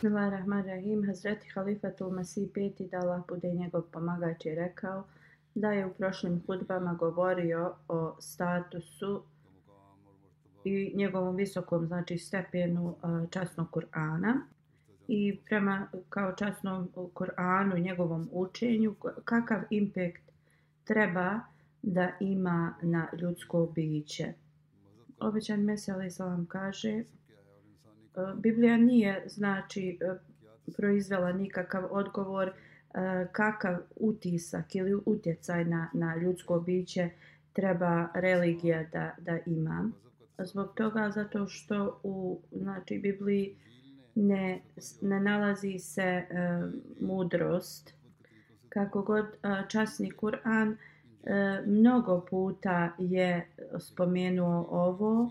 Bismillahirrahmanirrahim. Hazreti Halifatul Masih peti da Allah bude njegov pomagač je rekao da je u prošlim hudbama govorio o statusu i njegovom visokom znači stepenu časnog Kur'ana i prema kao časnom Kur'anu i njegovom učenju kakav impact treba da ima na ljudsko biće. Obećan Mesele Salam kaže Biblija nije znači e, proizvela nikakav odgovor e, kakav utisak ili utjecaj na, na ljudsko biće treba religija da, da ima. Zbog toga zato što u znači Bibliji ne, ne nalazi se e, mudrost kako god e, časni Kur'an e, mnogo puta je spomenuo ovo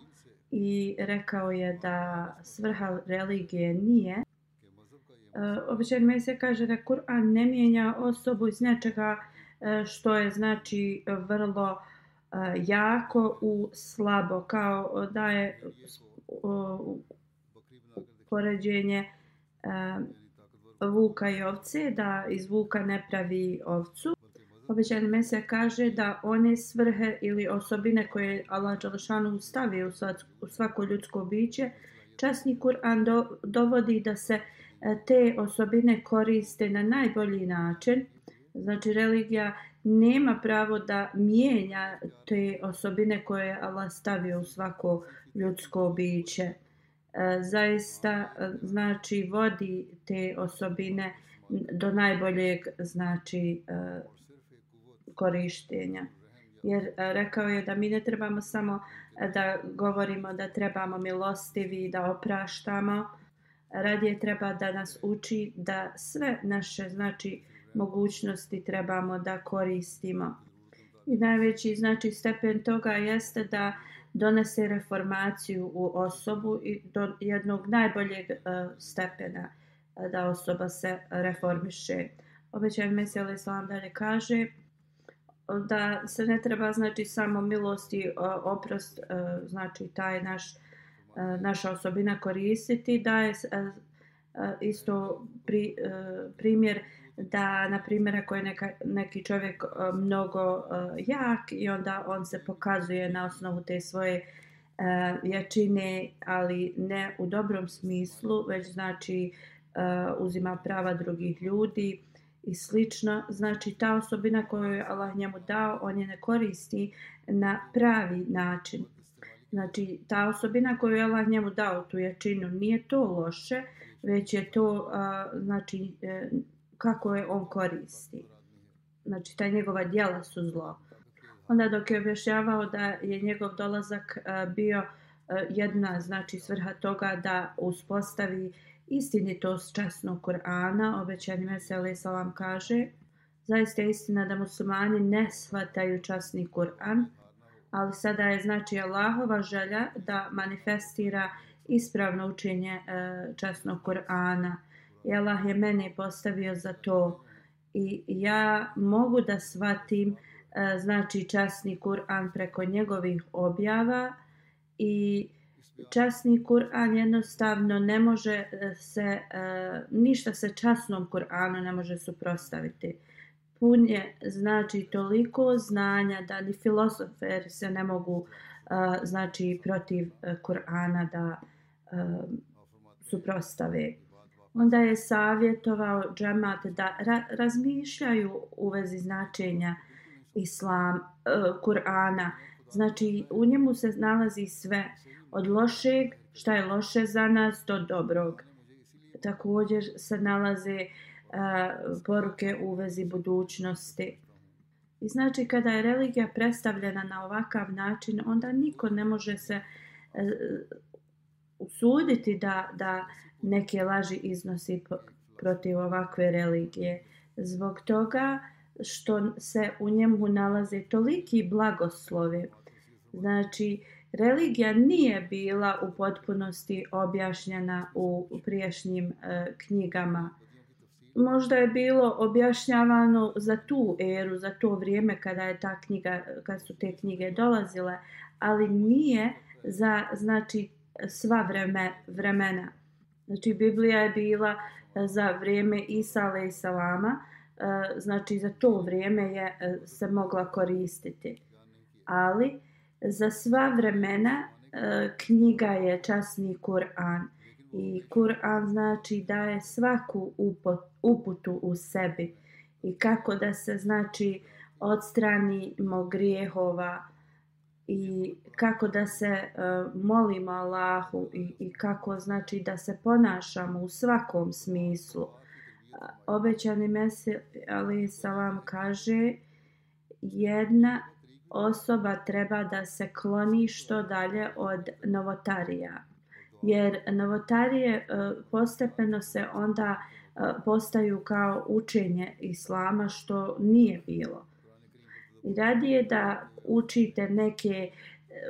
i rekao je da svrha religije nije e, običajno me se kaže da Kur'an ne mijenja osobu iz nečega e, što je znači vrlo e, jako u slabo kao da je poređenje e, vuka i ovce, da iz vuka ne pravi ovcu. Obećani Mesija kaže da one svrhe ili osobine koje Allah Đalšanu stavio u svako ljudsko biće, časni Kur'an do, dovodi da se e, te osobine koriste na najbolji način. Znači religija nema pravo da mijenja te osobine koje Allah stavio u svako ljudsko biće. E, zaista e, znači vodi te osobine do najboljeg znači e, korištenja. Jer e, rekao je da mi ne trebamo samo e, da govorimo da trebamo milostivi da opraštamo. Radije treba da nas uči da sve naše znači mogućnosti trebamo da koristimo. I najveći znači stepen toga jeste da donese reformaciju u osobu i do jednog najboljeg uh, stepena da osoba se reformiše. Obećaj Mesija Islam dalje kaže da se ne treba znači samo milosti oprost e, znači taj naš e, naša osobina koristiti. Da je e, isto pri, primjer da na primjer ako je neka, neki čovjek mnogo jak i onda on se pokazuje na osnovu te svoje jačine ali ne u dobrom smislu već znači uzima prava drugih ljudi i slično znači ta osobina koju je Allah njemu dao on je ne koristi na pravi način znači ta osobina koju je Allah njemu dao tu jačinu nije to loše već je to a, znači e, kako je on koristi. Znači, ta njegova djela su zlo. Onda dok je objašnjavao da je njegov dolazak bio jedna znači svrha toga da uspostavi istinitost časnog Kur'ana, obećani Mesele Salam kaže, zaista je istina da muslimani ne shvataju časni Kur'an, ali sada je znači Allahova želja da manifestira ispravno učenje e, časnog Kur'ana, i Allah je mene postavio za to. I ja mogu da shvatim e, znači časni Kur'an preko njegovih objava i časni Kur'an jednostavno ne može eh, se, e, ništa se časnom Kur'anu ne može suprostaviti. Pun je znači toliko znanja da ni filosoferi se ne mogu e, znači protiv Kur'ana da suprostave. Onda je savjetovao džemat da ra razmišljaju u vezi značenja islam, Kur'ana. Znači u njemu se nalazi sve od lošeg, šta je loše za nas, do dobrog. Također se nalaze uh, poruke u vezi budućnosti. I znači kada je religija predstavljena na ovakav način, onda niko ne može se uh, usuditi da, da neke laži iznosi protiv ovakve religije. Zbog toga što se u njemu nalaze toliki blagoslovi. Znači, uh, religija nije bila u potpunosti objašnjena u priješnjim e, knjigama. Možda je bilo objašnjavano za tu eru, za to vrijeme kada je ta knjiga, kad su te knjige dolazile, ali nije za znači sva vreme, vremena. Znači Biblija je bila za vrijeme Isa alaih salama, e, znači za to vrijeme je e, se mogla koristiti. Ali za sva vremena e, knjiga je časni Kur'an. I Kur'an znači daje svaku uputu u sebi. I kako da se znači odstranimo grijehova i kako da se uh, molimo Allahu i, i kako znači da se ponašamo u svakom smislu. E, obećani Mesih ali salam kaže jedna osoba treba da se kloni što dalje od novotarija. Jer novotarije e, postepeno se onda e, postaju kao učenje islama što nije bilo. I radije da učite neke, e,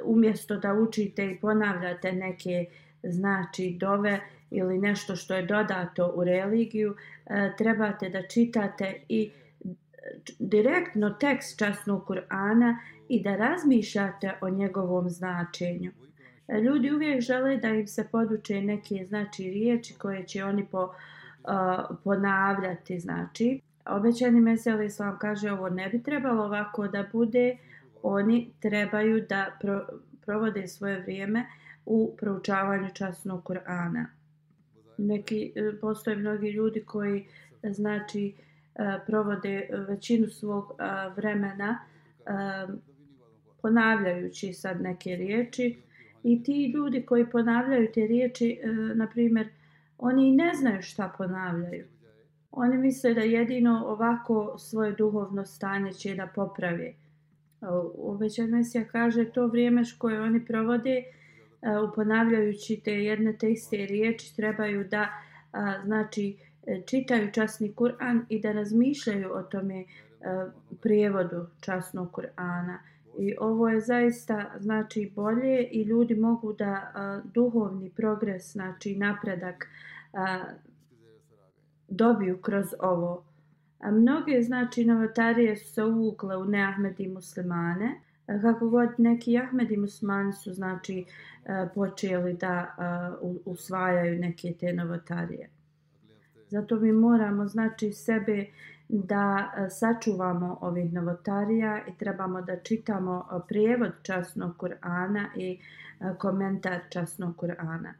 umjesto da učite i ponavljate neke znači dove ili nešto što je dodato u religiju, trebate da čitate i direktno tekst časnog Kur'ana i da razmišljate o njegovom značenju. Ljudi uvijek žele da im se poduče neke znači riječi koje će oni po, uh, ponavljati. Znači, obećani mesel islam kaže ovo ne bi trebalo ovako da bude. Oni trebaju da pro, provode svoje vrijeme u proučavanju časnog Kur'ana. Neki, e, postoje mnogi ljudi koji znači uh, E, provode većinu svog e, vremena e, ponavljajući sad neke riječi. I ti ljudi koji ponavljaju te riječi na primjer oni ne znaju šta ponavljaju. Oni misle da jedino ovako svoje duhovno stanje će da popravi. Obećan Mesija kaže to vrijeme koje oni provode uponavljajući te jedne te iste riječi trebaju da znači E, čitaju časni Kur'an i da razmišljaju o tome e, prijevodu časnog Kur'ana. I ovo je zaista znači bolje i ljudi mogu da e, duhovni progres, znači napredak dobiju kroz ovo. A mnoge znači novotarije su se uvukle u neahmedi muslimane. Kako god neki ahmedi muslimani su znači počeli da usvajaju neke te novotarije. Zato mi moramo znači sebe da e, sačuvamo ovih novotarija i trebamo da čitamo e, prijevod časnog Kur'ana i e, komentar časnog Kur'ana.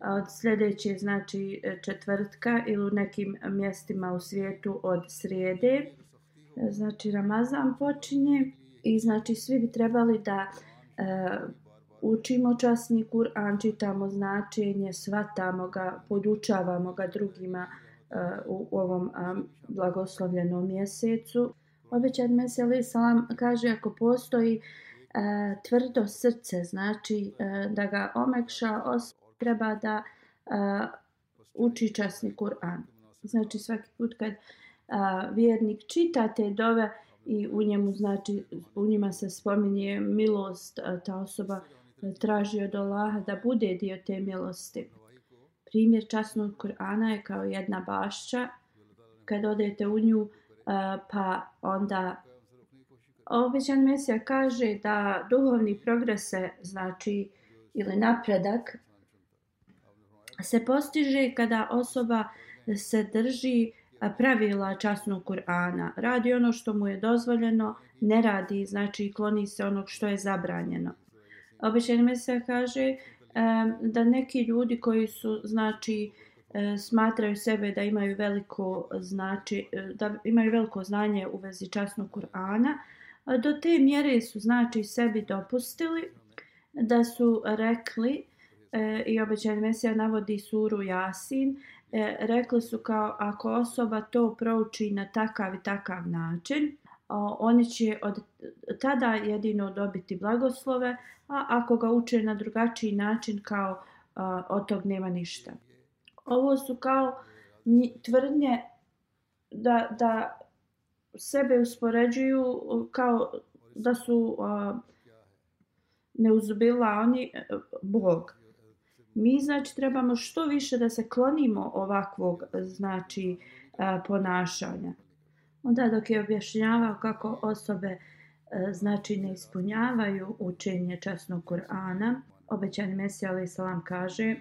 Od sljedeće znači četvrtka ili u nekim mjestima u svijetu od srijede. Znači Ramazan počinje i znači svi bi trebali da učimo časni Kur'an, čitamo značenje, svatamo ga, podučavamo ga drugima E, u, u ovom blagoslovljenom mjesecu. Obećan Meseli Salam kaže ako postoji e, tvrdo srce, znači e, da ga omekša, os, treba da uči časni Kur'an. Znači svaki put kad a, vjernik čita te dove i u njemu znači u njima se spominje milost, a, ta osoba traži od Allaha da bude dio te milosti primjer časnog Kur'ana je kao jedna bašća. Kad odete u nju, eh, pa onda običan Mesija kaže da duhovni progrese, znači ili napredak se postiže kada osoba se drži eh, pravila časnog Kur'ana. Radi ono što mu je dozvoljeno, ne radi, znači kloni se onog što je zabranjeno. Običajno mesija kaže da neki ljudi koji su, znači, e, smatraju sebe da imaju veliko znači e, da imaju veliko znanje u vezi časnog Kur'ana do te mjere su znači sebi dopustili da su rekli e, i obećani Mesija navodi suru Jasin e, rekli su kao ako osoba to prouči na takav i takav način oni će od tada jedino dobiti blagoslove a ako ga uče na drugačiji način kao a, od tog nema ništa ovo su kao tvrdnje da, da sebe uspoređuju kao da su a, neuzubila oni e, Bog. Mi znači trebamo što više da se klonimo ovakvog znači ponašanja. Onda dok je objašnjavao kako osobe e, znači ne ispunjavaju učenje časnog Kur'ana, obećani Mesija alaih salam kaže e,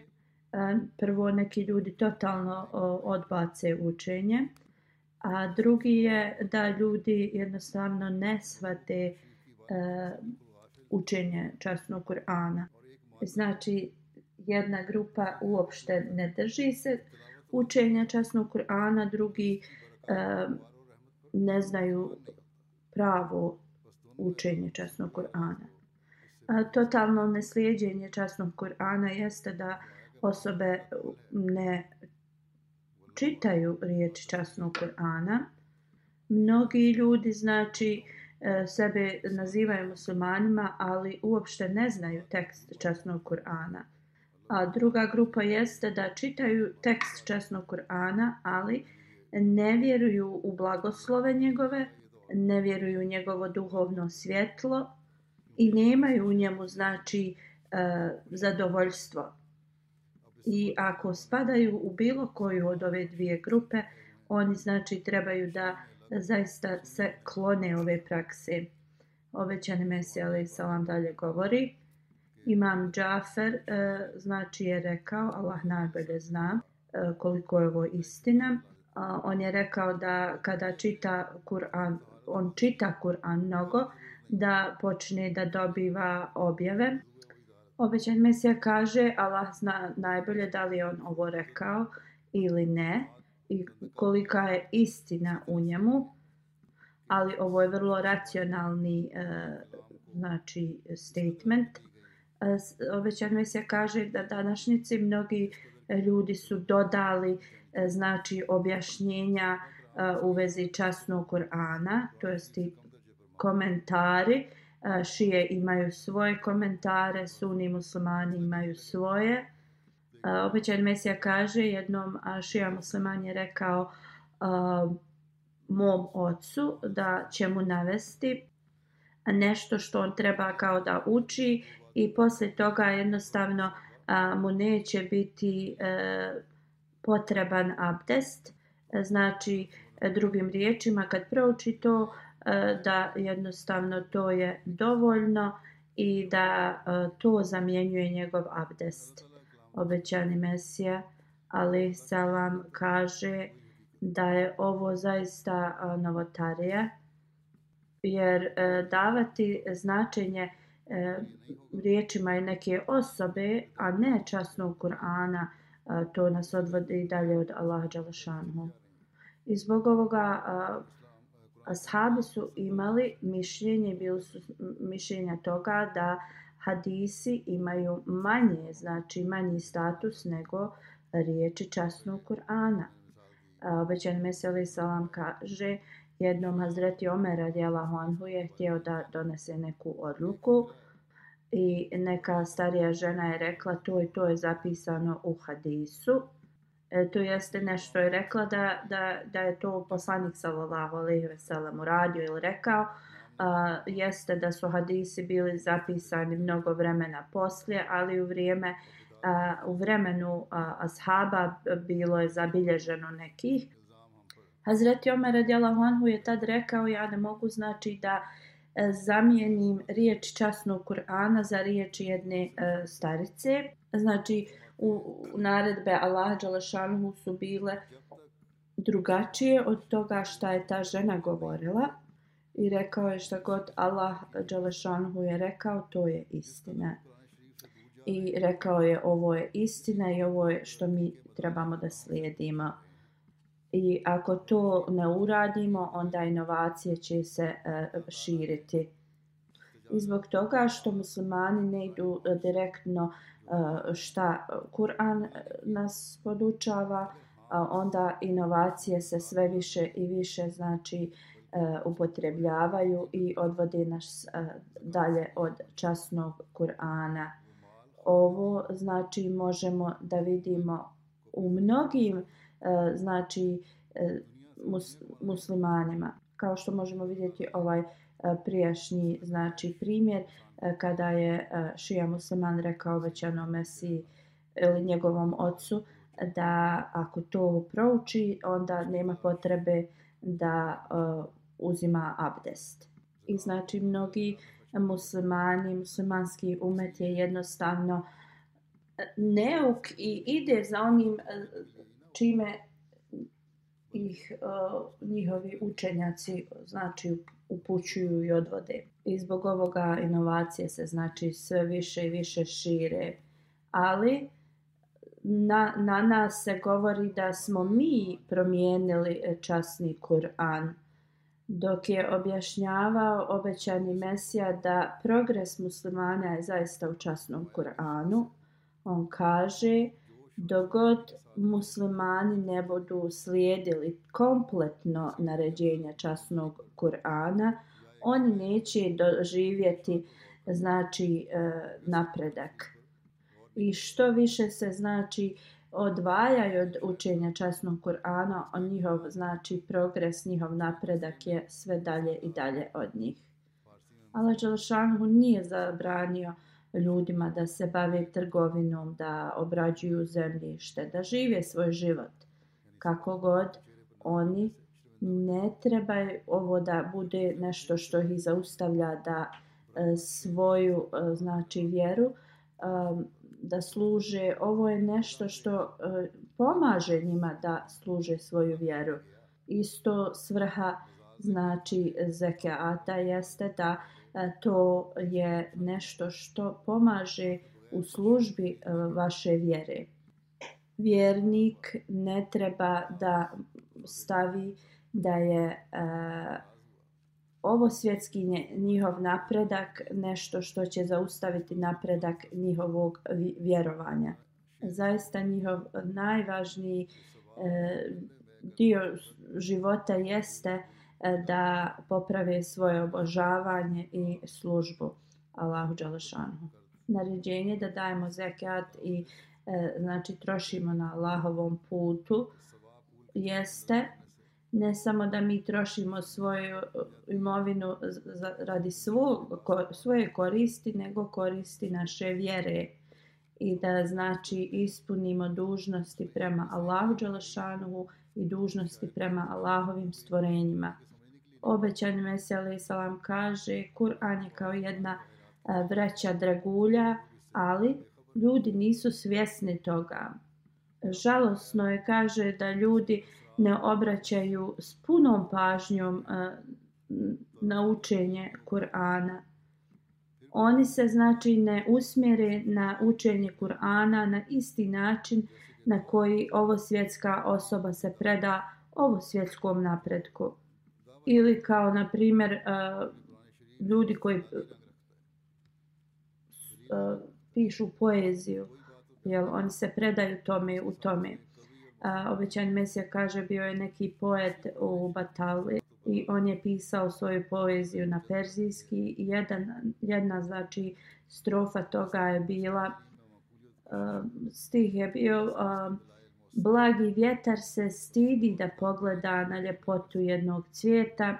prvo neki ljudi totalno odbace učenje, a drugi je da ljudi jednostavno ne svate e, učenje časnog Kur'ana. Znači, jedna grupa uopšte ne drži se učenja časnog Kur'ana, drugi ne znaju pravo učenje časnog Kur'ana. Totalno neslijedjenje časnog Kur'ana jeste da osobe ne čitaju riječi časnog Kur'ana. Mnogi ljudi znači e, sebe nazivaju muslimanima, ali uopšte ne znaju tekst časnog Kur'ana. A druga grupa jeste da čitaju tekst časnog Kur'ana, ali ne vjeruju u blagoslove njegove, ne vjeruju u njegovo duhovno svjetlo i nemaju u njemu znači e, zadovoljstvo. I ako spadaju u bilo koju od ove dvije grupe, oni znači trebaju da zaista se klone ove prakse. Obećani Mesija ali salam dalje govori. Imam Džafer, e, znači je rekao, Allah najbolje zna e, koliko je ovo istina. On je rekao da kada čita Kur'an, on čita Kur'an mnogo, da počne da dobiva objave Obećan Mesija kaže, Allah zna najbolje da li on ovo rekao ili ne i kolika je istina u njemu, ali ovo je vrlo racionalni e, znači statement. E, Obećan Mesija kaže da današnjici mnogi ljudi su dodali e, E, znači objašnjenja e, u vezi časnog Kur'ana, to jest komentari, e, šije imaju svoje komentare, suni muslimani imaju svoje. Obećan Mesija kaže, jednom šija musliman je rekao mom ocu da će mu navesti nešto što on treba kao da uči i poslije toga jednostavno mu neće biti e, potreban abdest. E, znači, e, drugim riječima, kad prouči to, e, da jednostavno to je dovoljno i da to zamjenjuje njegov abdest. Obećani Mesija, ali salam kaže da je ovo zaista novotarija, jer davati značenje riječima je neke osobe, a ne časnog Kur'ana, to nas odvodi dalje od Allaha Đalašanhu. I zbog ovoga ashabi su imali mišljenje, bili su mišljenja toga da hadisi imaju manje, znači manji status nego riječi časnog Kur'ana. Obećan Meseli Salam kaže, jednom Hazreti Omer radijalahu anhu je htio da donese neku odluku i neka starija žena je rekla to i to je zapisano u hadisu. E, to jeste nešto je rekla da, da, da je to poslanik sallallahu alaihi ve sellem uradio ili rekao. A, jeste da su hadisi bili zapisani mnogo vremena poslije ali u vrijeme a, u vremenu a, ashaba bilo je zabilježeno nekih. Hazreti Omer radijalahu anhu je tad rekao ja ne mogu znači da zamijenim riječ časnog Kur'ana za riječ jedne e, starice. Znači, u, u naredbe Allah Đalašanhu su bile drugačije od toga šta je ta žena govorila i rekao je šta god Allah Đalašanhu je rekao, to je istina. I rekao je ovo je istina i ovo je što mi trebamo da slijedimo. I ako to ne uradimo, onda inovacije će se e, širiti. I zbog toga što muslimani ne idu e, direktno e, šta Kur'an nas podučava, onda inovacije se sve više i više znači upotrebljavaju i odvode nas dalje od časnog Kur'ana. Ovo znači možemo da vidimo u mnogim uh, E, znači e, mus, muslimanima. Kao što možemo vidjeti ovaj e, prijašnji znači primjer e, kada je šija musliman rekao obećanom Mesiji ili njegovom ocu da ako to prouči onda nema potrebe da uzima abdest. I znači mnogi muslimani, muslimanski umet je jednostavno neuk i ide za onim čime ih uh, njihovi učenjaci znači upućuju i odvode. I zbog ovoga inovacije se znači sve više i više šire. Ali na, na nas se govori da smo mi promijenili časni Kur'an. Dok je objašnjavao obećani Mesija da progres muslimana je zaista u časnom Kur'anu, on kaže dogod muslimani ne budu slijedili kompletno naređenja časnog Kur'ana, oni neće doživjeti znači e, napredak. I što više se znači odvajaju od učenja časnog Kur'ana, on njihov znači progres, njihov napredak je sve dalje i dalje od njih. Allah Đelšanhu nije zabranio uh, ljudima da se bave trgovinom, da obrađuju zemljište, da žive svoj život. Kako god, oni ne treba ovo da bude nešto što ih zaustavlja da e, svoju e, znači vjeru e, da služe. Ovo je nešto što e, pomaže njima da služe svoju vjeru. Isto svrha znači zekata jeste da E, E, to je nešto što pomaže u službi e, vaše vjere. Vjernik ne treba da stavi da je e, ovo svjetski njihov napredak nešto što će zaustaviti napredak njihovog vjerovanja. Zaista njihov najvažniji e, dio života jeste E, E, da poprave svoje obožavanje i službu Allahu Đalešanu. Naređenje da dajemo zekat i e, znači trošimo na Allahovom putu jeste ne samo da mi trošimo svoju imovinu za, radi svog, ko, svoje koristi, nego koristi naše vjere i da znači ispunimo dužnosti prema Allahu Đalešanu i dužnosti prema Allahovim stvorenjima obećani Mesija alaih salam kaže Kur'an je kao jedna e, vreća dragulja, ali ljudi nisu svjesni toga. Žalosno je kaže da ljudi ne obraćaju s punom pažnjom e, na učenje Kur'ana. Oni se znači ne usmjere na učenje Kur'ana na isti način na koji ovo svjetska osoba se preda ovo svjetskom napretku ili kao na primjer uh, ljudi koji uh, pišu poeziju jel oni se predaju tome u tome. Uh, obećan mesija kaže bio je neki poet u Batali i on je pisao svoju poeziju na perzijski. I jedan, jedna znači strofa toga je bila uh, stih je bio uh, Blagi vjetar se stidi da pogleda na ljepotu jednog cvijeta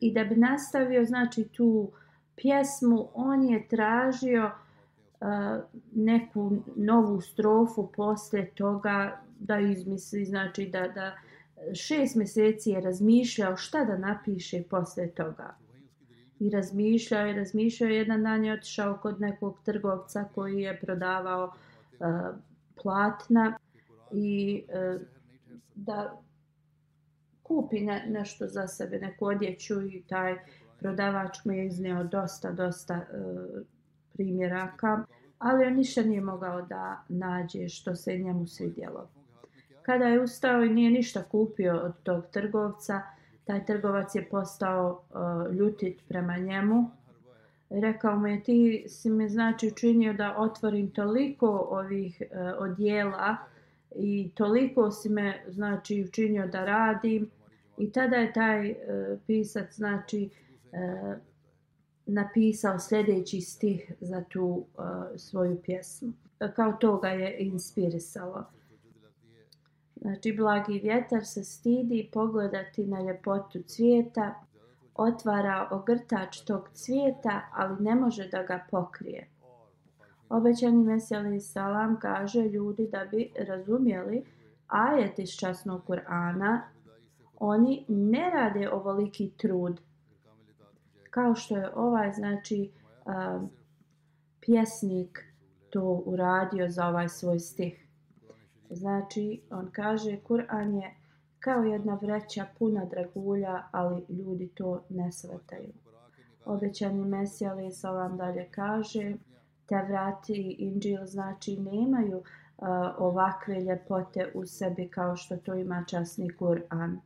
i da bi nastavio znači tu pjesmu on je tražio uh, neku novu strofu posle toga da izmisli znači da, da šest mjeseci je razmišljao šta da napiše posle toga I razmišljao i razmišljao. Jedan dan je otišao kod nekog trgovca koji je prodavao uh, platna i e, da kupi ne, nešto za sebe, neku odjeću i taj prodavač mu je izneo dosta, dosta e, primjeraka, ali on ništa nije mogao da nađe što se njemu svidjelo. Kada je ustao i nije ništa kupio od tog trgovca, taj trgovac je postao e, ljutit prema njemu. Rekao mu je ti si mi znači učinio da otvorim toliko ovih e, odjela i toliko si me znači učinio da radim. I tada je taj e, pisac znači e, napisao sljedeći stih za tu e, svoju pjesmu. Kao to ga je inspirisalo. Znači, blagi vjetar se stidi pogledati na ljepotu cvijeta, otvara ogrtač tog cvijeta, ali ne može da ga pokrije. Obećani Meseli Salam kaže ljudi da bi razumjeli ajet iz časnog Kur'ana, oni ne rade ovoliki trud kao što je ovaj, znači, um, pjesnik to uradio za ovaj svoj stih. Znači, on kaže, Kur'an je kao jedna vreća puna dragulja, ali ljudi to ne svetaju. Obećani Mesija ali vam dalje kaže, te vrati i inđil znači nemaju uh, ovakve ljepote u sebi kao što to ima časni Kur'an.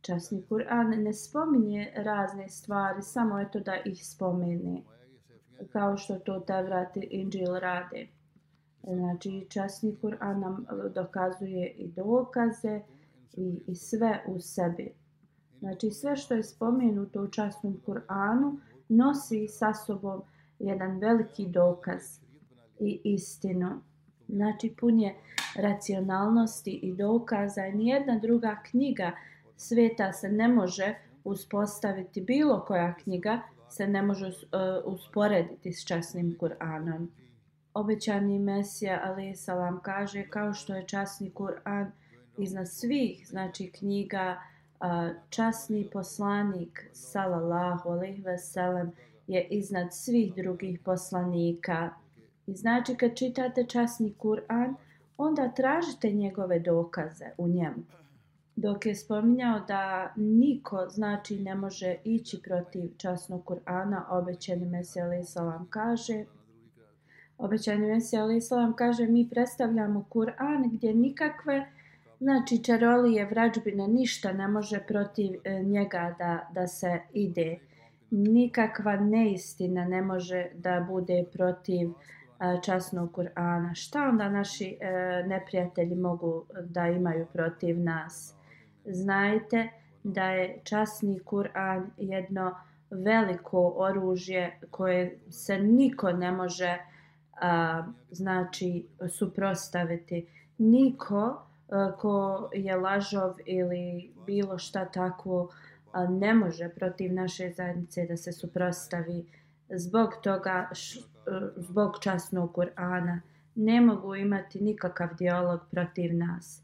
Časni Kur'an ne spominje razne stvari, samo je to da ih spomene, kao što to te vrati inđil rade. Znači, časni Kur'an nam dokazuje i dokaze i, i sve u sebi. Znači, sve što je spomenuto u časnom Kur'anu nosi sa sobom jedan veliki dokaz i istinu. Znači, pun je racionalnosti i dokaza. Nijedna druga knjiga sveta se ne može uspostaviti, bilo koja knjiga se ne može uh, usporediti s časnim Kur'anom obećani Mesija alaih salam kaže kao što je časni Kur'an iznad svih znači knjiga uh, časni poslanik salallahu alaih veselem je iznad svih drugih poslanika i znači kad čitate časni Kur'an onda tražite njegove dokaze u njemu dok je spominjao da niko znači ne može ići protiv časnog Kur'ana obećani Mesija alaih salam kaže obećanje Mesija Ali salam kaže mi predstavljamo Kur'an gdje nikakve znači čarolije, vrađbine, ništa ne može protiv e, njega da, da se ide. Nikakva neistina ne može da bude protiv časnog Kur'ana. Šta onda naši e, neprijatelji mogu da imaju protiv nas? Znajte da je časni Kur'an jedno veliko oružje koje se niko ne može a, znači suprostaviti. Niko a, ko je lažov ili bilo šta takvo ne može protiv naše zajednice da se suprostavi zbog toga š, e, zbog časnog Kur'ana ne mogu imati nikakav dijalog protiv nas.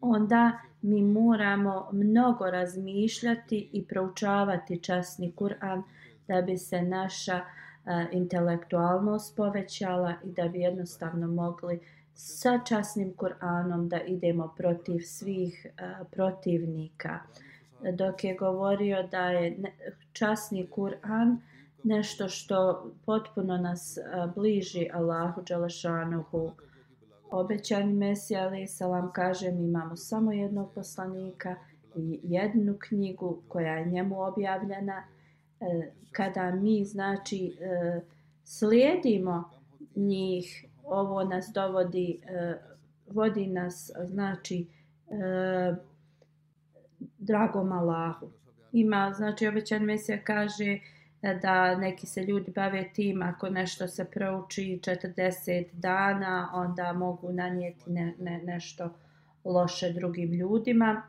Onda mi moramo mnogo razmišljati i proučavati časni Kur'an da bi se naša a, intelektualnost povećala i da bi jednostavno mogli sa časnim Kur'anom da idemo protiv svih e, protivnika. Dok je govorio da je časni Kur'an nešto što potpuno nas e, bliži Allahu Đalašanuhu. Obećani Mesija Ali Salam kaže mi imamo samo jednog poslanika i jednu knjigu koja je njemu objavljena e, kada mi znači e, slijedimo njih ovo nas dovodi vodi nas znači dragom Allahu. Ima znači obećan mesija kaže e, da neki se ljudi bave tim ako nešto se prouči 40 dana onda mogu nanijeti ne, ne, nešto loše drugim ljudima.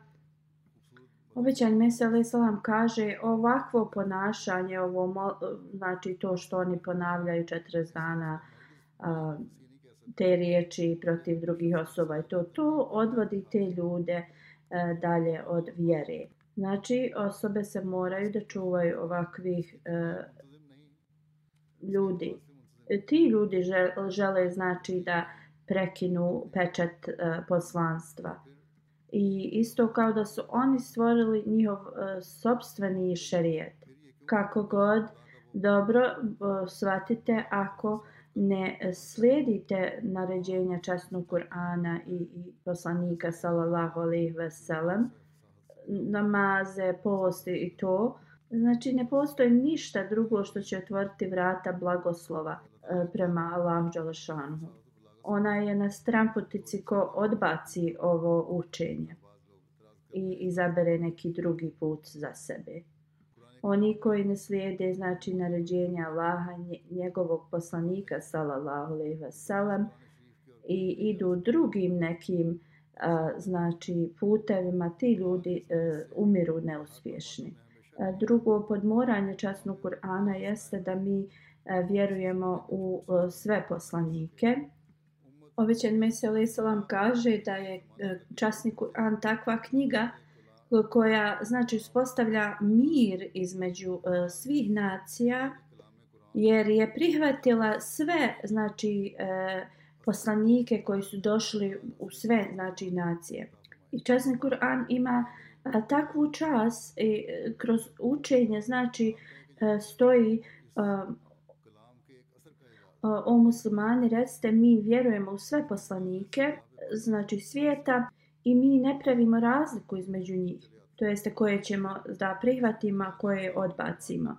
Obećan Mesija Ali Salam kaže ovakvo ponašanje, ovo, znači to što oni ponavljaju 40 dana a, te riječi protiv drugih osoba i to, to odvodi te ljude E, dalje od vjere. Znači, osobe se moraju da čuvaju ovakvih e, ljudi. E, ti ljudi žele, žele znači da prekinu pečat e, poslanstva. I isto kao da su oni stvorili njihov e, sobstveni šerijet. Kako god, dobro e, shvatite ako ne slijedite naređenja časnog Kur'ana i, i poslanika sallallahu alejhi ve sellem namaze, posti i to, znači ne postoji ništa drugo što će otvoriti vrata blagoslova e, prema Allahu dželešanu. Ona je na stramputici ko odbaci ovo učenje i izabere neki drugi put za sebe. Oni koji ne slijede znači naređenja Allaha, njegovog poslanika sallallahu alejhi ve sellem i idu drugim nekim a, znači putevima ti ljudi a, umiru neuspješni. A, drugo podmoranje časnog Kur'ana jeste da mi a, vjerujemo u a, sve poslanike. Ovećan Mesele kaže da je časni Kur'an takva knjiga koja znači uspostavlja mir između uh, svih nacija jer je prihvatila sve znači uh, poslanike koji su došli u sve znači nacije. I časni Kur'an ima uh, takvu čas i uh, kroz učenje znači uh, stoji uh, o muslimani recite mi vjerujemo u sve poslanike znači svijeta i mi ne pravimo razliku između njih. To jeste koje ćemo da prihvatimo, a koje odbacimo.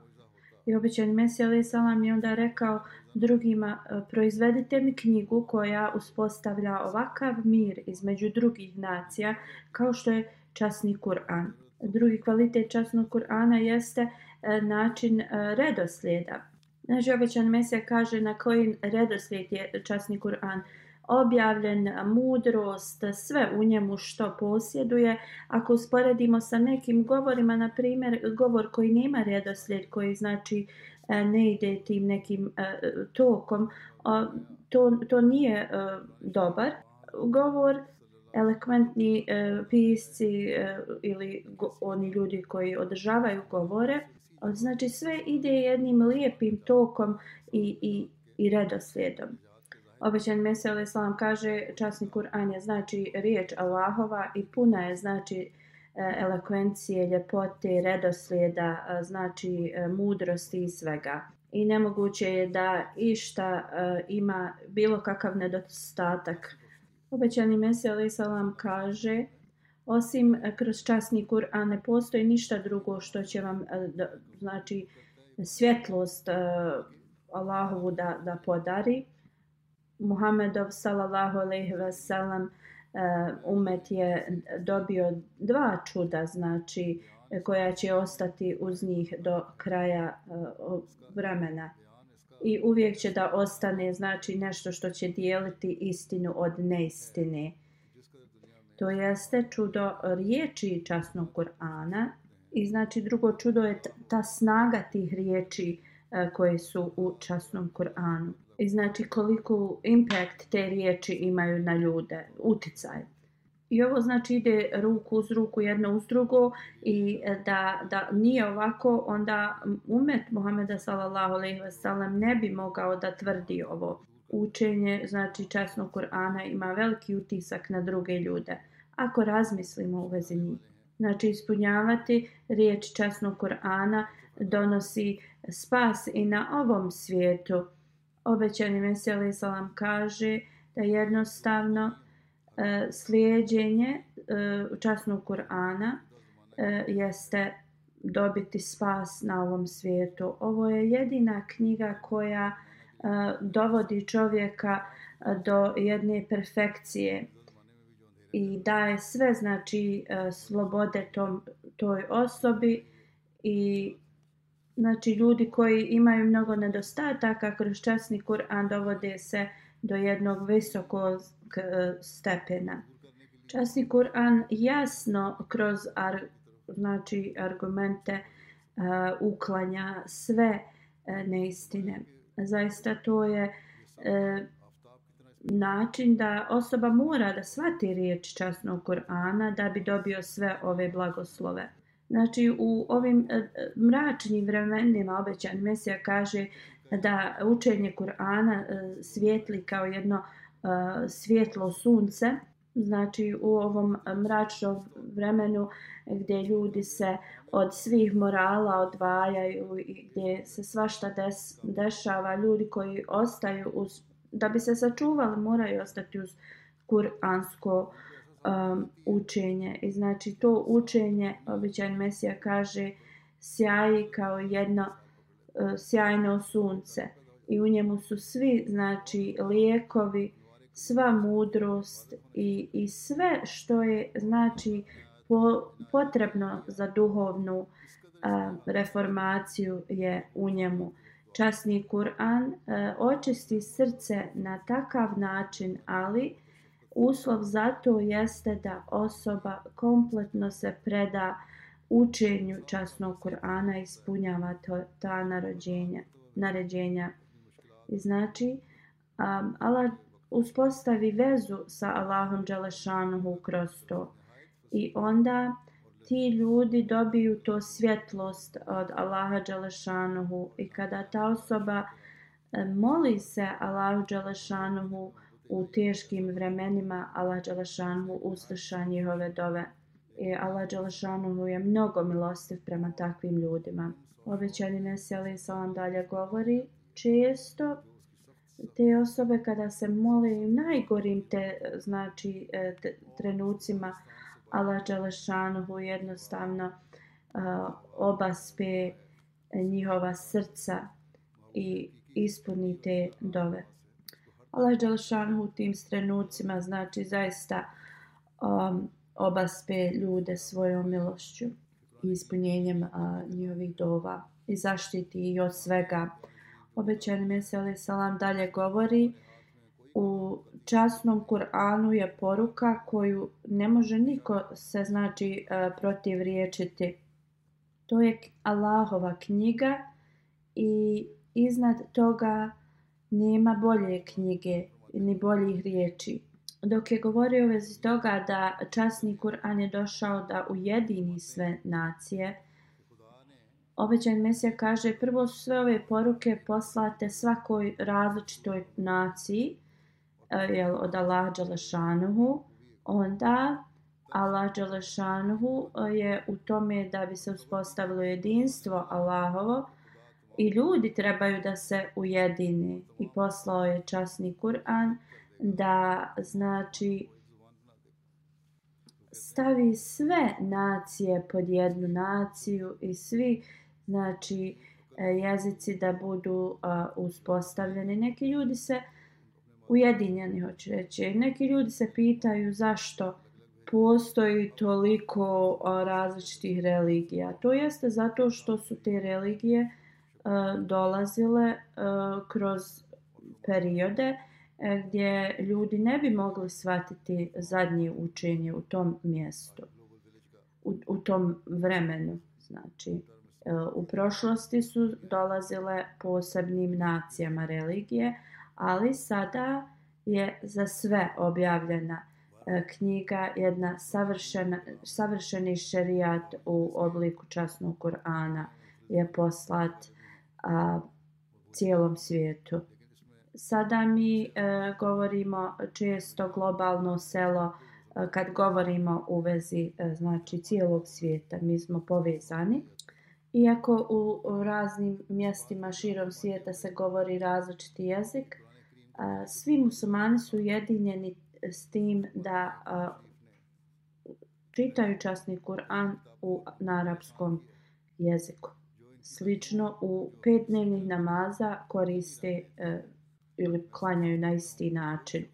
I obećani Mesija Ali Salam je onda rekao drugima, e, proizvedite mi knjigu koja uspostavlja ovakav mir između drugih nacija kao što je časni Kur'an. Drugi kvalitet časnog Kur'ana jeste e, način e, redoslijeda. Znači, običan Mesija kaže na koji redoslijed je časni Kur'an objavljen, mudrost, sve u njemu što posjeduje. Ako usporedimo sa nekim govorima, na primjer, govor koji nema redoslijed, koji znači e, ne ide tim nekim e, tokom, to, to nije e, dobar govor. Elekventni pisci ili oni ljudi koji održavaju govore, znači sve ide jednim lijepim tokom i, i, i redoslijedom. Obećan Mesele Islam kaže časni Kur'an je znači riječ Allahova i puna je znači e, elokvencije, ljepote, redoslijeda, e, znači e, mudrosti i svega. I nemoguće je da išta ima bilo kakav nedostatak. Obećani Mesele Islam kaže osim kroz časni Kur'an ne postoji ništa drugo što će vam znači svjetlost Allahovu da, da podari. Muhammedov sallallahu alejhi ve sellem eh, umet je dobio dva čuda znači koja će ostati uz njih do kraja uh, vremena. I uvijek će da ostane znači nešto što će dijeliti istinu od neistine. To jeste čudo riječi časnog Kur'ana i znači drugo čudo je ta snaga tih riječi uh, koje su u časnom Kur'anu i znači koliko impact te riječi imaju na ljude, uticaj. I ovo znači ide ruku uz ruku jedno uz drugo i da, da nije ovako, onda umet Muhameda sallallahu alejhi ve sellem ne bi mogao da tvrdi ovo. Učenje, znači časno Kur'ana ima veliki utisak na druge ljude. Ako razmislimo u vezi njih. Znači ispunjavati riječ časnog Kur'ana donosi spas i na ovom svijetu obećani Mesija Salam kaže da jednostavno e, slijedjenje e, časnog Kur'ana e, jeste dobiti spas na ovom svijetu. Ovo je jedina knjiga koja e, dovodi čovjeka e, do jedne perfekcije i daje sve znači e, slobode tom, toj osobi i znači ljudi koji imaju mnogo nedostataka kroz časni Kur'an dovode se do jednog visokog stepena. Časni Kur'an jasno kroz ar, znači argumente uh, uklanja sve uh, neistine. Zaista to je uh, način da osoba mora da svati riječ časnog Kur'ana da bi dobio sve ove blagoslove. Znači u ovim e, mračnim vremenima obećan Mesija kaže da učenje Kur'ana e, svijetli kao jedno e, svjetlo sunce. Znači u ovom mračnom vremenu gdje ljudi se od svih morala odvajaju i gdje se svašta des, dešava, ljudi koji ostaju uz, da bi se sačuvali moraju ostati uz kuransko uh, um, učenje. I znači to učenje, običan Mesija kaže, sjaji kao jedno uh, sjajno sunce. I u njemu su svi, znači, lijekovi, sva mudrost i, i sve što je, znači, po, potrebno za duhovnu uh, reformaciju je u njemu. Časni Kur'an uh, očisti srce na takav način, ali Uslov za to jeste da osoba kompletno se preda učenju časnog Kur'ana i ispunjava to, ta narođenja, naređenja. I znači, um, Allah uspostavi vezu sa Allahom Đelešanuhu kroz to. I onda ti ljudi dobiju to svjetlost od Allaha Đelešanuhu i kada ta osoba eh, moli se Allahu Đelešanuhu, u teškim vremenima Allah Đalašanu usluša njihove dove. I Allah Đalašanu je mnogo milostiv prema takvim ljudima. Obećani Meseli sa on dalje govori često te osobe kada se mole u najgorim te znači e, te, trenucima Allah Đalašanu jednostavno uh, obaspe njihova srca i ispuni te dove. Allah Đelšanu u tim trenucima znači zaista um, obaspe ljude svojom milošću i ispunjenjem uh, njihovih dova i zaštiti i od svega. Obećani Meseli Salam dalje govori u časnom Kur'anu je poruka koju ne može niko se znači uh, protiv riječiti. To je Allahova knjiga i iznad toga nema bolje knjige ni boljih riječi. Dok je govorio u vezi toga da časni Kur'an je došao da ujedini sve nacije, obećan Mesija kaže prvo su sve ove poruke poslate svakoj različitoj naciji e, jel, od Allah Đalešanuhu, onda Allah Đalešanuhu e, je u tome da bi se uspostavilo jedinstvo Allahovo, i ljudi trebaju da se ujedine i poslao je časni Kur'an da znači stavi sve nacije pod jednu naciju i svi znači e, jezici da budu uh, uspostavljeni. Neki ljudi se ujedinjeni, hoću reći. Neki ljudi se pitaju zašto postoji toliko uh, različitih religija. To jeste zato što su te religije uh, E, dolazile e, kroz periode e, gdje ljudi ne bi mogli shvatiti zadnje učenje u tom mjestu, u, u tom vremenu. Znači, u prošlosti su dolazile posebnim nacijama religije, ali sada je za sve objavljena knjiga, jedna savršena, savršeni šerijat u obliku časnog Kur'ana je poslat a, cijelom svijetu. Sada mi e, govorimo često globalno selo e, kad govorimo u vezi e, znači cijelog svijeta. Mi smo povezani. Iako u, u raznim mjestima širom svijeta se govori različiti jezik, a, svi muslimani su ujedinjeni s tim da a, čitaju časni Kur'an u, na arapskom jeziku slično u pet dnevnih namaza koriste e, ili klanjaju na isti način.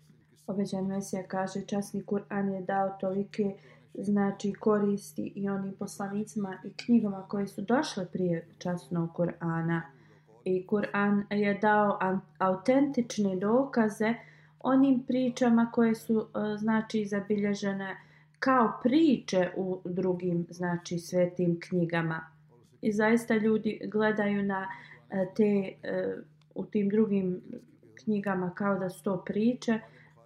Obećan Mesija kaže časni Kur'an je dao tolike znači koristi i onim poslanicima i knjigama koje su došle prije časnog Kur'ana. I Kur'an je dao autentične dokaze onim pričama koje su e, znači zabilježene kao priče u drugim znači svetim knjigama i zaista ljudi gledaju na e, te e, u tim drugim knjigama kao da su to priče,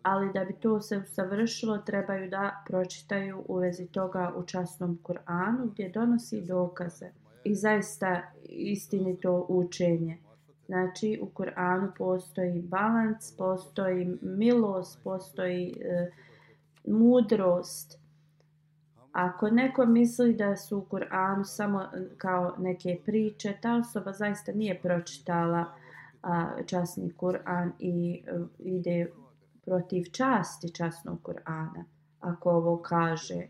ali da bi to se usavršilo trebaju da pročitaju u vezi toga u časnom Kur'anu gdje donosi dokaze i zaista istinito učenje. Znači u Kur'anu postoji balans, postoji milost, postoji e, mudrost. Ako neko misli da su u Kur'anu samo e, kao neke priče, ta osoba zaista nije pročitala a, časni Kur'an i a, ide protiv časti časnog Kur'ana, ako ovo kaže.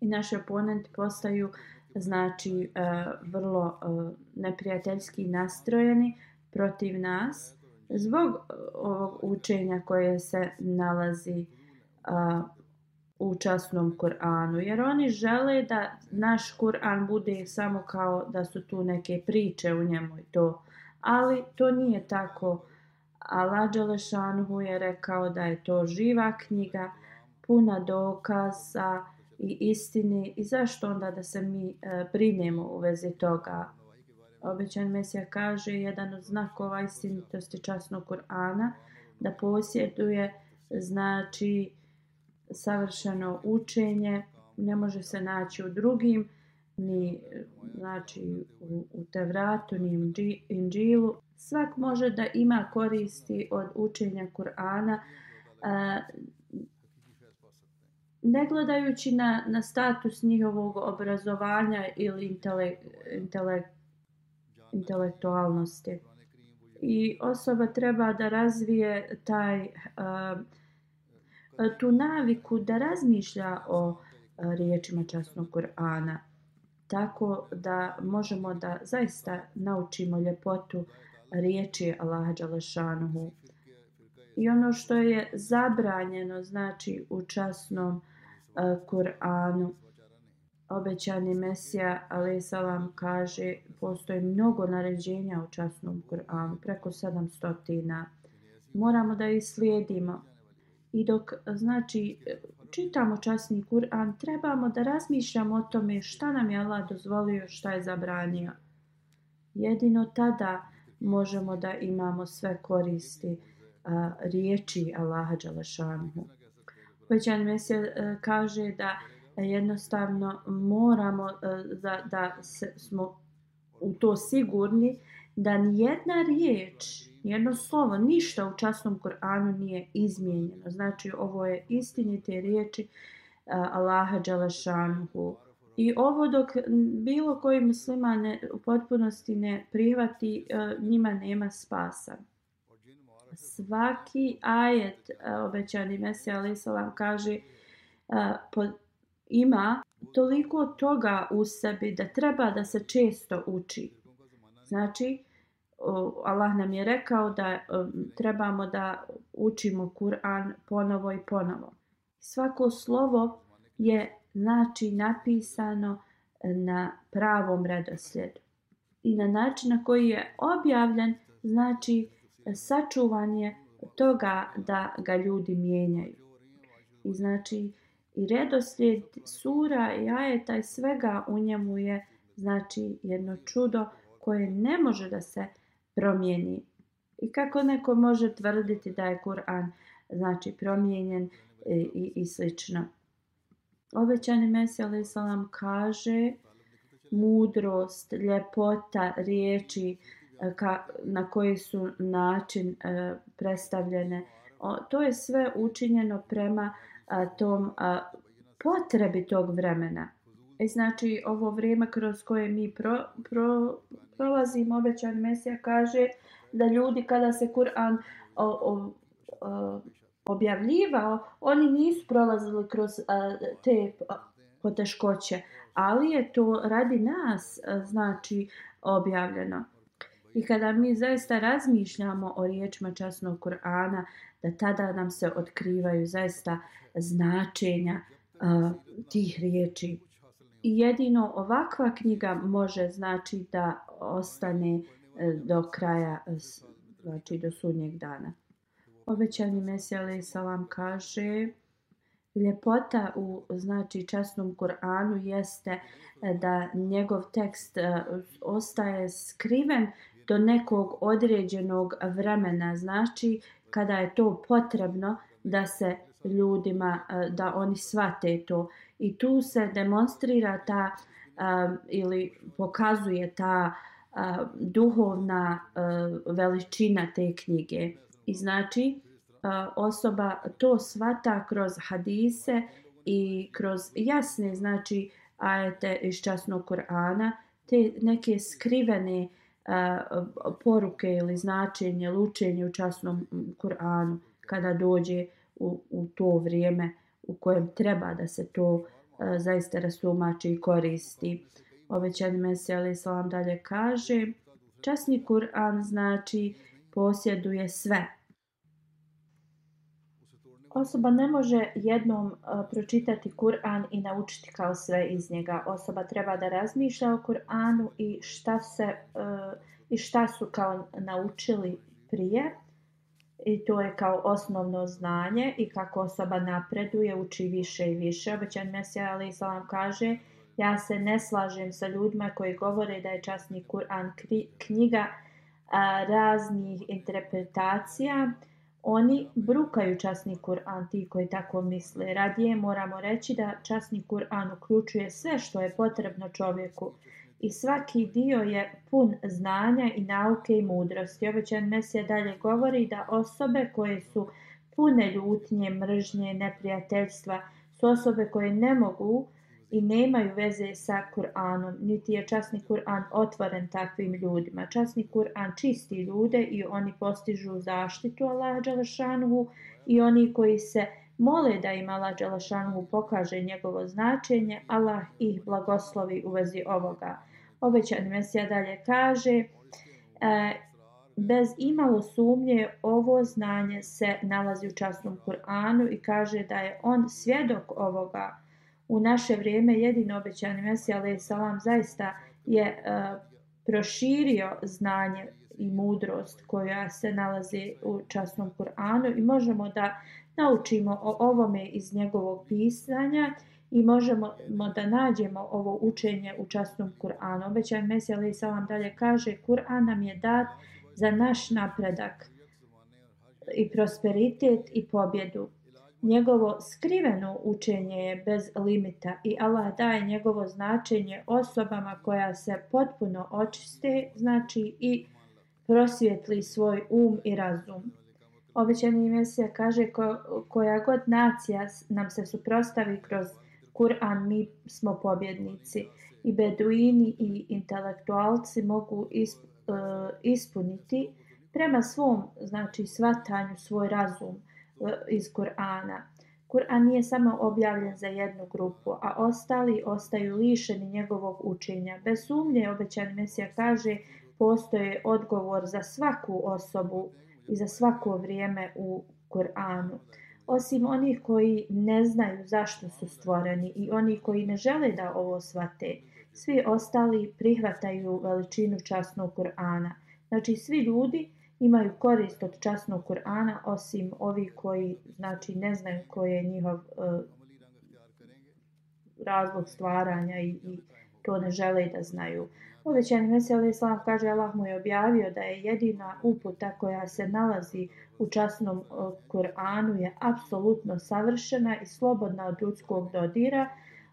I naši oponenti postaju znači a, vrlo a, neprijateljski nastrojeni protiv nas zbog ovog učenja koje se nalazi a, u časnom Kur'anu. Jer oni žele da naš Kur'an bude samo kao da su tu neke priče u njemu i to. Ali to nije tako. Allah Đelešanhu je rekao da je to živa knjiga, puna dokaza i istine i zašto onda da se mi e, brinemo u vezi toga. Obećan Mesija kaže jedan od znakova istinitosti časnog Kur'ana da posjeduje znači savršeno učenje, ne može se naći u drugim, ni znači u, u Tevratu, ni Inđilu. Svak može da ima koristi od učenja Kur'ana ne gledajući na, na status njihovog obrazovanja ili intele, intele, intelektualnosti. I osoba treba da razvije taj uh, tu naviku da razmišlja o e, riječima časnog Kur'ana tako da možemo da zaista naučimo ljepotu riječi Allaha Đalešanuhu. I ono što je zabranjeno, znači u časnom uh, Kur'anu, obećani Mesija, ali salam kaže, postoji mnogo naređenja u časnom Kur'anu, preko 700. Moramo da ih slijedimo. I dok, znači, čitamo časni Kur'an, trebamo da razmišljamo o tome šta nam je Allah dozvolio, šta je zabranio. Jedino tada možemo da imamo sve koristi a, riječi Allaha Đalešanhu. Uvećan Mesija e, kaže da jednostavno moramo e, a, da, da se, smo u to sigurni da nijedna riječ, jedno slovo, ništa u časnom Koranu nije izmijenjeno. Znači ovo je istinite riječi uh, Allaha Đalešanhu. I ovo dok bilo koji muslima ne, u potpunosti ne prihvati, uh, njima nema spasa svaki ajet uh, obećani Mesija Ali Salam kaže uh, po, ima toliko toga u sebi da treba da se često uči. Znači, Allah nam je rekao da trebamo da učimo Kur'an ponovo i ponovo. Svako slovo je znači napisano na pravom redoslijedu. I na način na koji je objavljen, znači sačuvan je toga da ga ljudi mijenjaju. I znači i redoslijed sura i ajeta i svega u njemu je znači jedno čudo koje ne može da se promijeni. I kako neko može tvrditi da je Kur'an znači promijenjen i, i, i slično. Obećani Mesija alaih salam kaže mudrost, ljepota riječi, e, ka, na koji su način e, predstavljene. O, to je sve učinjeno prema a, tom a, potrebi tog vremena. E, znači, ovo vrijeme kroz koje mi pro, pro, prolazimo, obećan Mesija kaže da ljudi kada se Kur'an objavljivao, oni nisu prolazili kroz a, te poteškoće, ali je to radi nas, a, znači, objavljeno. I kada mi zaista razmišljamo o riječima časnog Kur'ana, da tada nam se otkrivaju zaista značenja a, tih riječi. I jedino ovakva knjiga može znači da ostane e, do kraja, e, znači do sudnjeg dana. Obećani Mesija salam kaže ljepota u znači časnom Kur'anu jeste e, da njegov tekst ostaje skriven do nekog određenog vremena. Znači, kada je to potrebno da se ljudima, e, da oni svate to. I tu se demonstrira ta e, ili pokazuje ta e, duhovna veličina te knjige. I znači osoba to svata kroz hadise i kroz jasne znači ajete iz časnog Kur'ana, te neke skrivene uh, poruke ili značenje, lučenje u časnom Kur'anu kada dođe u, u to vrijeme u kojem treba da se to e, zaista rasumači i koristi. Obećani Mesija Ali Salam dalje kaže, časni Kur'an znači posjeduje sve. Osoba ne može jednom a, pročitati Kur'an i naučiti kao sve iz njega. Osoba treba da razmišlja o Kur'anu i šta se a, i šta su kao naučili prije i to je kao osnovno znanje i kako osoba napreduje, uči više i više. Obećan Mesija Ali Salam kaže, ja se ne slažem sa ljudima koji govore da je časni Kur'an knjiga a, raznih interpretacija. Oni brukaju časni Kur'an, ti koji tako misle. Radije moramo reći da časni Kur'an uključuje sve što je potrebno čovjeku i svaki dio je pun znanja i nauke i mudrosti. Obećan Mesija dalje govori da osobe koje su pune ljutnje, mržnje, neprijateljstva su osobe koje ne mogu i nemaju veze sa Kur'anom, niti je časni Kur'an otvoren takvim ljudima. Časni Kur'an čisti ljude i oni postižu zaštitu Allaha Đalašanuhu i oni koji se mole da im Allah Đalašanuhu pokaže njegovo značenje, Allah ih blagoslovi u vezi ovoga. Obećan Mesija dalje kaže, e, bez imalo sumnje ovo znanje se nalazi u časnom Kur'anu i kaže da je on svjedok ovoga. U naše vrijeme jedino obećani Mesija alaih salam zaista je e, proširio znanje i mudrost koja se nalazi u časnom Kur'anu i možemo da naučimo o ovome iz njegovog pisanja i možemo da nađemo ovo učenje u časnom Kur'anu. Obećan Mesija Ali Salam dalje kaže Kur'an nam je dat za naš napredak i prosperitet i pobjedu. Njegovo skriveno učenje je bez limita i Allah daje njegovo značenje osobama koja se potpuno očiste, znači i prosvjetli svoj um i razum. Obećani Mesija kaže ko, koja god nacija nam se suprostavi kroz Kur'an mi smo pobjednici i beduini i intelektualci mogu isp, uh, ispuniti prema svom znači svatanju svoj razum uh, iz Kur'ana. Kur'an nije samo objavljen za jednu grupu, a ostali ostaju lišeni njegovog učenja. Bez sumnje, obećan Mesija kaže, postoje odgovor za svaku osobu i za svako vrijeme u Kur'anu osim onih koji ne znaju zašto su stvoreni i oni koji ne žele da ovo svate. Svi ostali prihvataju veličinu časnog Kur'ana. Znači svi ljudi imaju korist od časnog Kur'ana osim ovi koji znači ne znaju koji je njihov uh, razlog stvaranja i, i to ne žele da znaju. Ovećani Mesel Islam kaže Allah mu je objavio da je jedina uputa koja se nalazi u časnom Kur'anu je apsolutno savršena i slobodna od ljudskog dodira.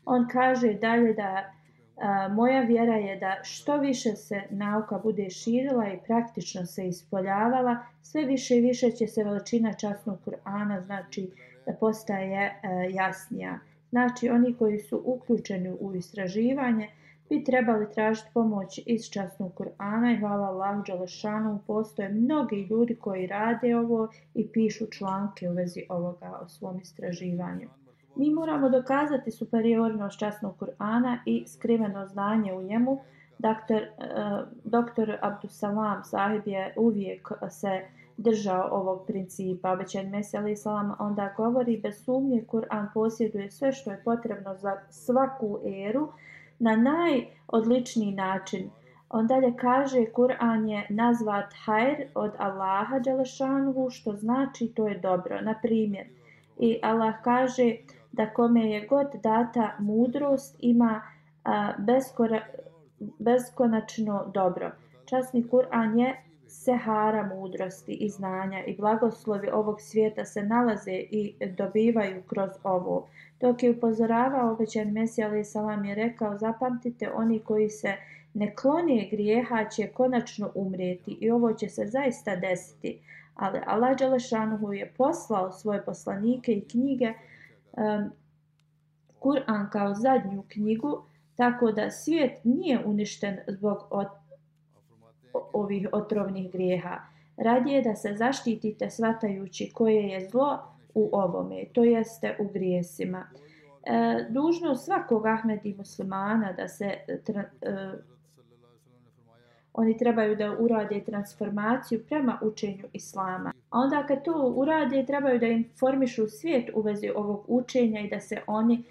On kaže dalje da a, moja vjera je da što više se nauka bude širila i praktično se ispoljavala, sve više i više će se veličina časnog Kur'ana znači da postaje a, jasnija. Znači oni koji su uključeni u istraživanje, bi trebali tražiti pomoć iz časnog Kur'ana i hvala Allahu Đalešanu. Postoje mnogi ljudi koji rade ovo i pišu članke u vezi ovoga o svom istraživanju. Mi moramo dokazati superiornost časnog Kur'ana i skriveno znanje u njemu. Doktor, uh, doktor Abdusalam sahib je uvijek se držao ovog principa. Obećan Meseli Salam onda govori bez sumnje Kur'an posjeduje sve što je potrebno za svaku eru na najodličniji način. On dalje kaže, Kur'an je nazvat hajr od Allaha Đalešanhu što znači to je dobro. Na primjer, i Allah kaže da kome je god data mudrost ima a, beskora, beskonačno dobro. Časni Kur'an je sehara mudrosti i znanja i blagoslovi ovog svijeta se nalaze i dobivaju kroz ovo. Dok je upozoravao obećan Mesija alaih salam je rekao zapamtite oni koji se ne klonije grijeha će konačno umrijeti i ovo će se zaista desiti. Ali Allah Đelešanuhu je poslao svoje poslanike i knjige um, Kur'an kao zadnju knjigu tako da svijet nije uništen zbog od, ovih otrovnih grijeha. Radije da se zaštitite svatajući koje je zlo u ovome, to jeste u grijesima. E, dužno svakog Ahmedi muslimana da se e, tra, e, oni trebaju da urade transformaciju prema učenju Islama. A onda kad to urade, trebaju da informišu svijet u vezi ovog učenja i da se oni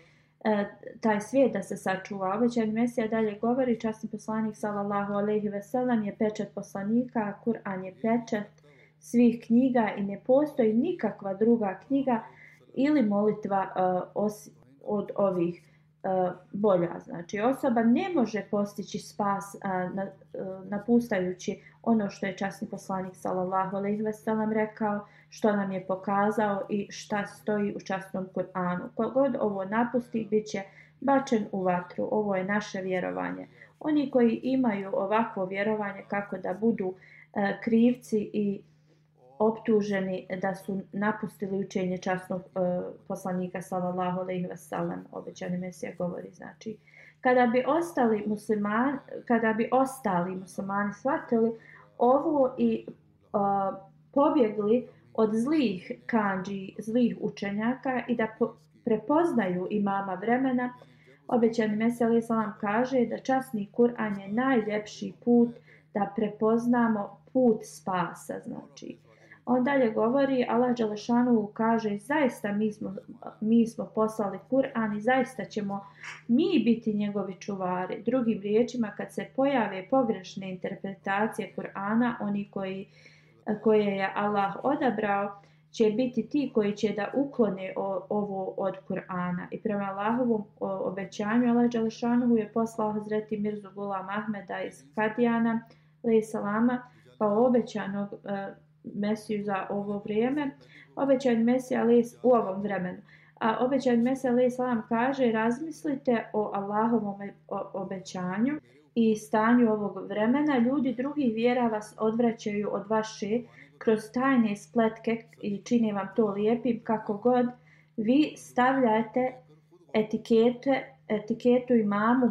E, taj svijet da se sačuva. Obećan Mesija dalje govori, časni poslanik sallallahu alejhi ve sellem je pečat poslanika, Kur'an je pečat svih knjiga i ne postoji nikakva druga knjiga ili molitva uh, os, od ovih uh, bolja. Znači osoba ne može postići spas uh, na, uh, napustajući ono što je časni poslanik sallallahu alejhi ve sellem rekao, što nam je pokazao i šta stoji u časnom Kur'anu. Kogod ovo napusti biće bačen u vatru. Ovo je naše vjerovanje. Oni koji imaju ovakvo vjerovanje kako da budu e, krivci i optuženi da su napustili učenje časnog e, poslanika sallallahu alejhi ve sellem obećani mesija govori znači kada bi ostali muslimani kada bi ostali muslimani shvatili ovo i e, pobjegli od zlih kanđi, zlih učenjaka i da po, prepoznaju imama vremena, obećani Meseli Salam kaže da časni Kur'an je najljepši put da prepoznamo put spasa, znači. On dalje govori, Allah Đalešanu kaže, zaista mi smo, mi smo poslali Kur'an i zaista ćemo mi biti njegovi čuvari. Drugim riječima, kad se pojave pogrešne interpretacije Kur'ana, oni koji, koje je Allah odabrao, će biti ti koji će da uklone o, ovo od Kur'ana. I prema Allahovom obećanju, Allah Đalešanuhu je poslao Hazreti Mirzu Gulam Ahmeda iz Kadijana, salama, pa obećanog e, Mesiju za ovo vrijeme, obećan Mesija u ovom vremenu. A obećan Mesija alaih salam kaže razmislite o Allahovom obećanju i stanju ovog vremena. Ljudi drugih vjera vas odvraćaju od vaše kroz tajne spletke i čine vam to lijepim kako god. Vi stavljate etikete, etiketu imamu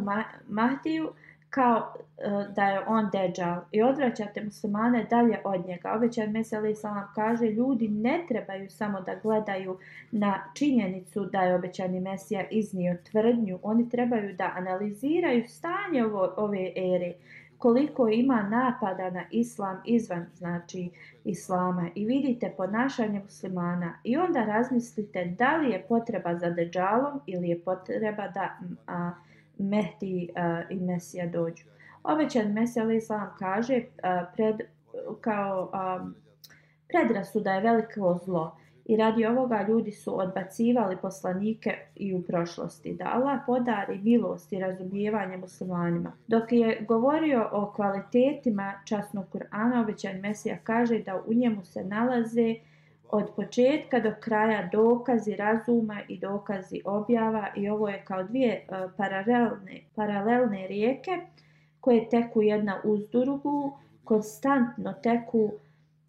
Mahdiju, kao uh, da je on deđal i odvraćate muslimane dalje od njega. Obećan Meseli Salam kaže ljudi ne trebaju samo da gledaju na činjenicu da je obećani Mesija iznio tvrdnju. Oni trebaju da analiziraju stanje ovo, ove ere koliko ima napada na islam izvan znači islama i vidite ponašanje muslimana i onda razmislite da li je potreba za deđalom ili je potreba da a, Mehdi uh, i Mesija dođu. Obećan Mesija Ali Islam kaže uh, pred, kao um, predrasuda je veliko zlo i radi ovoga ljudi su odbacivali poslanike i u prošlosti. Da Allah podari milost i razumijevanje muslimanima. Dok je govorio o kvalitetima časnog Kur'ana, obećan Mesija kaže da u njemu se nalaze uh, od početka do kraja dokazi razuma i dokazi objava i ovo je kao dvije uh, paralelne, paralelne rijeke koje teku jedna uz drugu, konstantno teku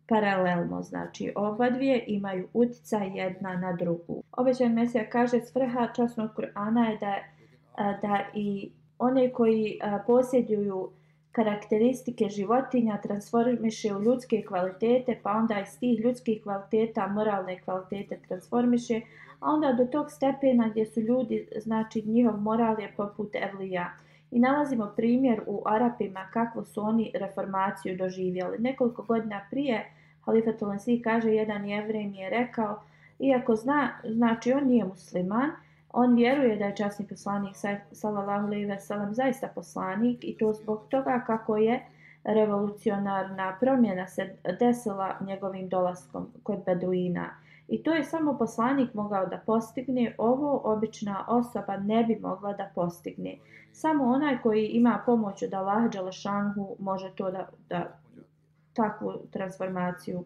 paralelno, znači oba dvije imaju utjecaj jedna na drugu. Obećan Mesija kaže svrha časnog Kur'ana je da, e, da i one koji uh, posjeduju karakteristike životinja transformiše u ljudske kvalitete, pa onda iz tih ljudskih kvaliteta moralne kvalitete transformiše, a onda do tog stepena gdje su ljudi, znači njihov moral je poput Evlija. I nalazimo primjer u Arapima kako su oni reformaciju doživjeli. Nekoliko godina prije Halifa Tolensi kaže jedan jevrej mi je rekao, iako zna, znači on nije musliman, On vjeruje da je časni poslanik sallallahu alejhi ve sellem zaista poslanik i to zbog toga kako je revolucionarna promjena se desila njegovim dolaskom kod Beduina. I to je samo poslanik mogao da postigne, ovo obična osoba ne bi mogla da postigne. Samo onaj koji ima pomoć od Allah Đalašanhu može to da, da takvu transformaciju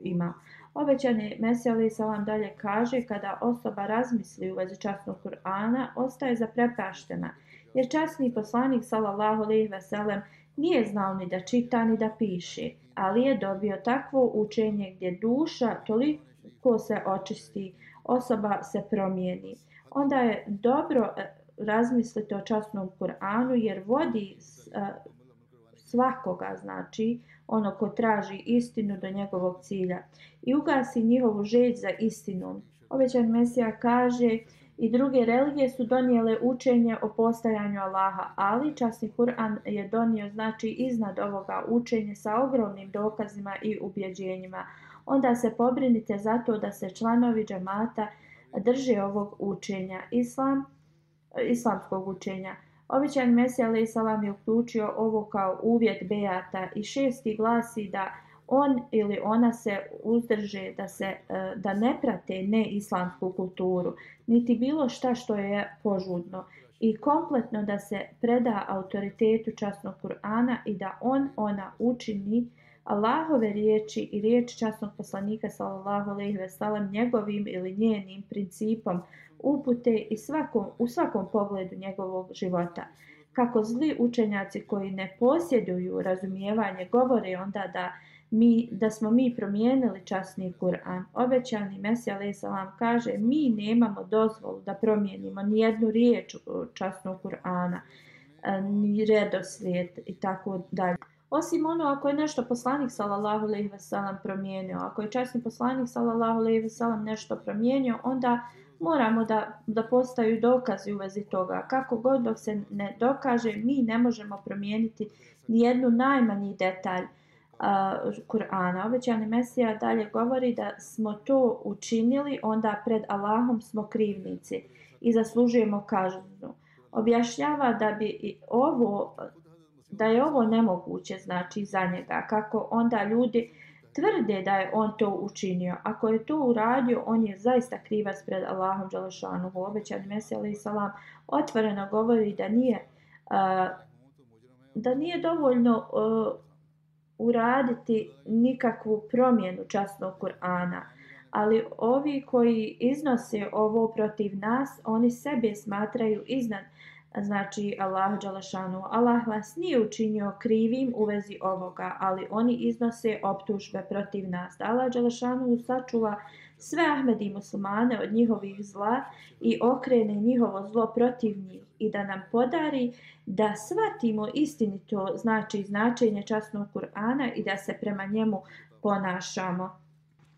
ima. Obećani Mesija Ali Salam dalje kaže kada osoba razmisli u vezi časnog Kur'ana, ostaje zaprepaštena. Jer časni poslanik sallallahu alejhi ve sellem nije znao ni da čita ni da piše, ali je dobio takvo učenje gdje duša toliko se očisti, osoba se promijeni. Onda je dobro e, razmisliti o časnom Kur'anu jer vodi e, svakoga, znači ono ko traži istinu do njegovog cilja i ugasi njihovu žeć za istinom. Obećan Mesija kaže i druge religije su donijele učenje o postajanju Allaha, ali časni Kur'an je donio znači iznad ovoga učenje sa ogromnim dokazima i ubjeđenjima. Onda se pobrinite za to da se članovi džamata drže ovog učenja, islam, islamskog učenja. Običan Mesija alaih salam je uključio ovo kao uvjet bejata i šesti glasi da on ili ona se uzdrže da se e, da ne prate ne islamsku kulturu niti bilo šta što je požudno i kompletno da se preda autoritetu časnog Kur'ana i da on ona učini Allahove riječi i riječi časnog poslanika sallallahu alejhi ve sellem njegovim ili njenim principom upute i svakom u svakom pogledu njegovog života kako zli učenjaci koji ne posjeduju razumijevanje govore onda da mi, da smo mi promijenili časni Kur'an. Obećani Mesija Lesalam kaže mi nemamo dozvolu da promijenimo ni jednu riječ časnog Kur'ana, e, ni redoslijed i tako dalje. Osim ono, ako je nešto poslanik sallallahu alejhi ve sellem promijenio, ako je časni poslanik sallallahu alejhi ve sellem nešto promijenio, onda moramo da da postaju dokazi u vezi toga. Kako god dok se ne dokaže, mi ne možemo promijeniti ni jednu najmanji detalj uh, Kur'ana. Obećani Mesija dalje govori da smo to učinili, onda pred Allahom smo krivnici i zaslužujemo kaznu. Objašnjava da bi ovo da je ovo nemoguće znači za njega kako onda ljudi tvrde da je on to učinio ako je to uradio on je zaista krivac pred Allahom dželešanu obećan Mesija salam otvoreno govori da nije uh, da nije dovoljno uh, uraditi nikakvu promjenu časnog Kur'ana. Ali ovi koji iznose ovo protiv nas, oni sebe smatraju iznad znači Allah Đalašanu, Allah vas nije učinio krivim u vezi ovoga, ali oni iznose optužbe protiv nas. Allah Đalašanu sačuva sve Ahmedi muslimane od njihovih zla i okrene njihovo zlo protiv njih i da nam podari da svatimo istinito znači značenje časnog Kur'ana i da se prema njemu ponašamo.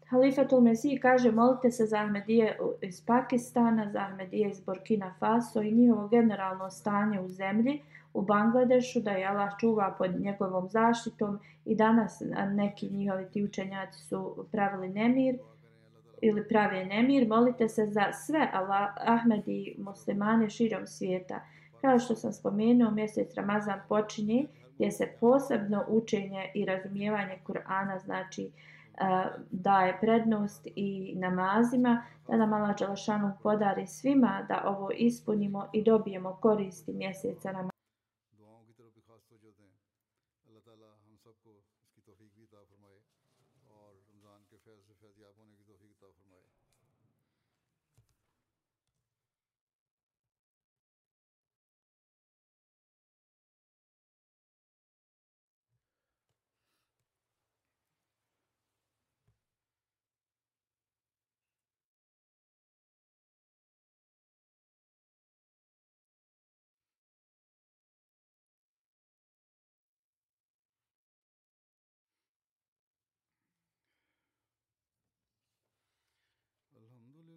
Halifatul Mesih kaže molite se za Ahmedije iz Pakistana, za Ahmedije iz Burkina Faso i njihovo generalno stanje u zemlji u Bangladešu, da je Allah čuva pod njegovom zaštitom i danas neki njihovi ti učenjaci su pravili nemir ili pravi nemir. Molite se za sve Allah, Ahmedi muslimane širom svijeta. Kao što sam spomenuo, mjesec Ramazan počinje gdje se posebno učenje i razumijevanje Kur'ana znači uh, daje prednost i namazima, da nam Allah podari svima da ovo ispunimo i dobijemo koristi mjeseca namazima.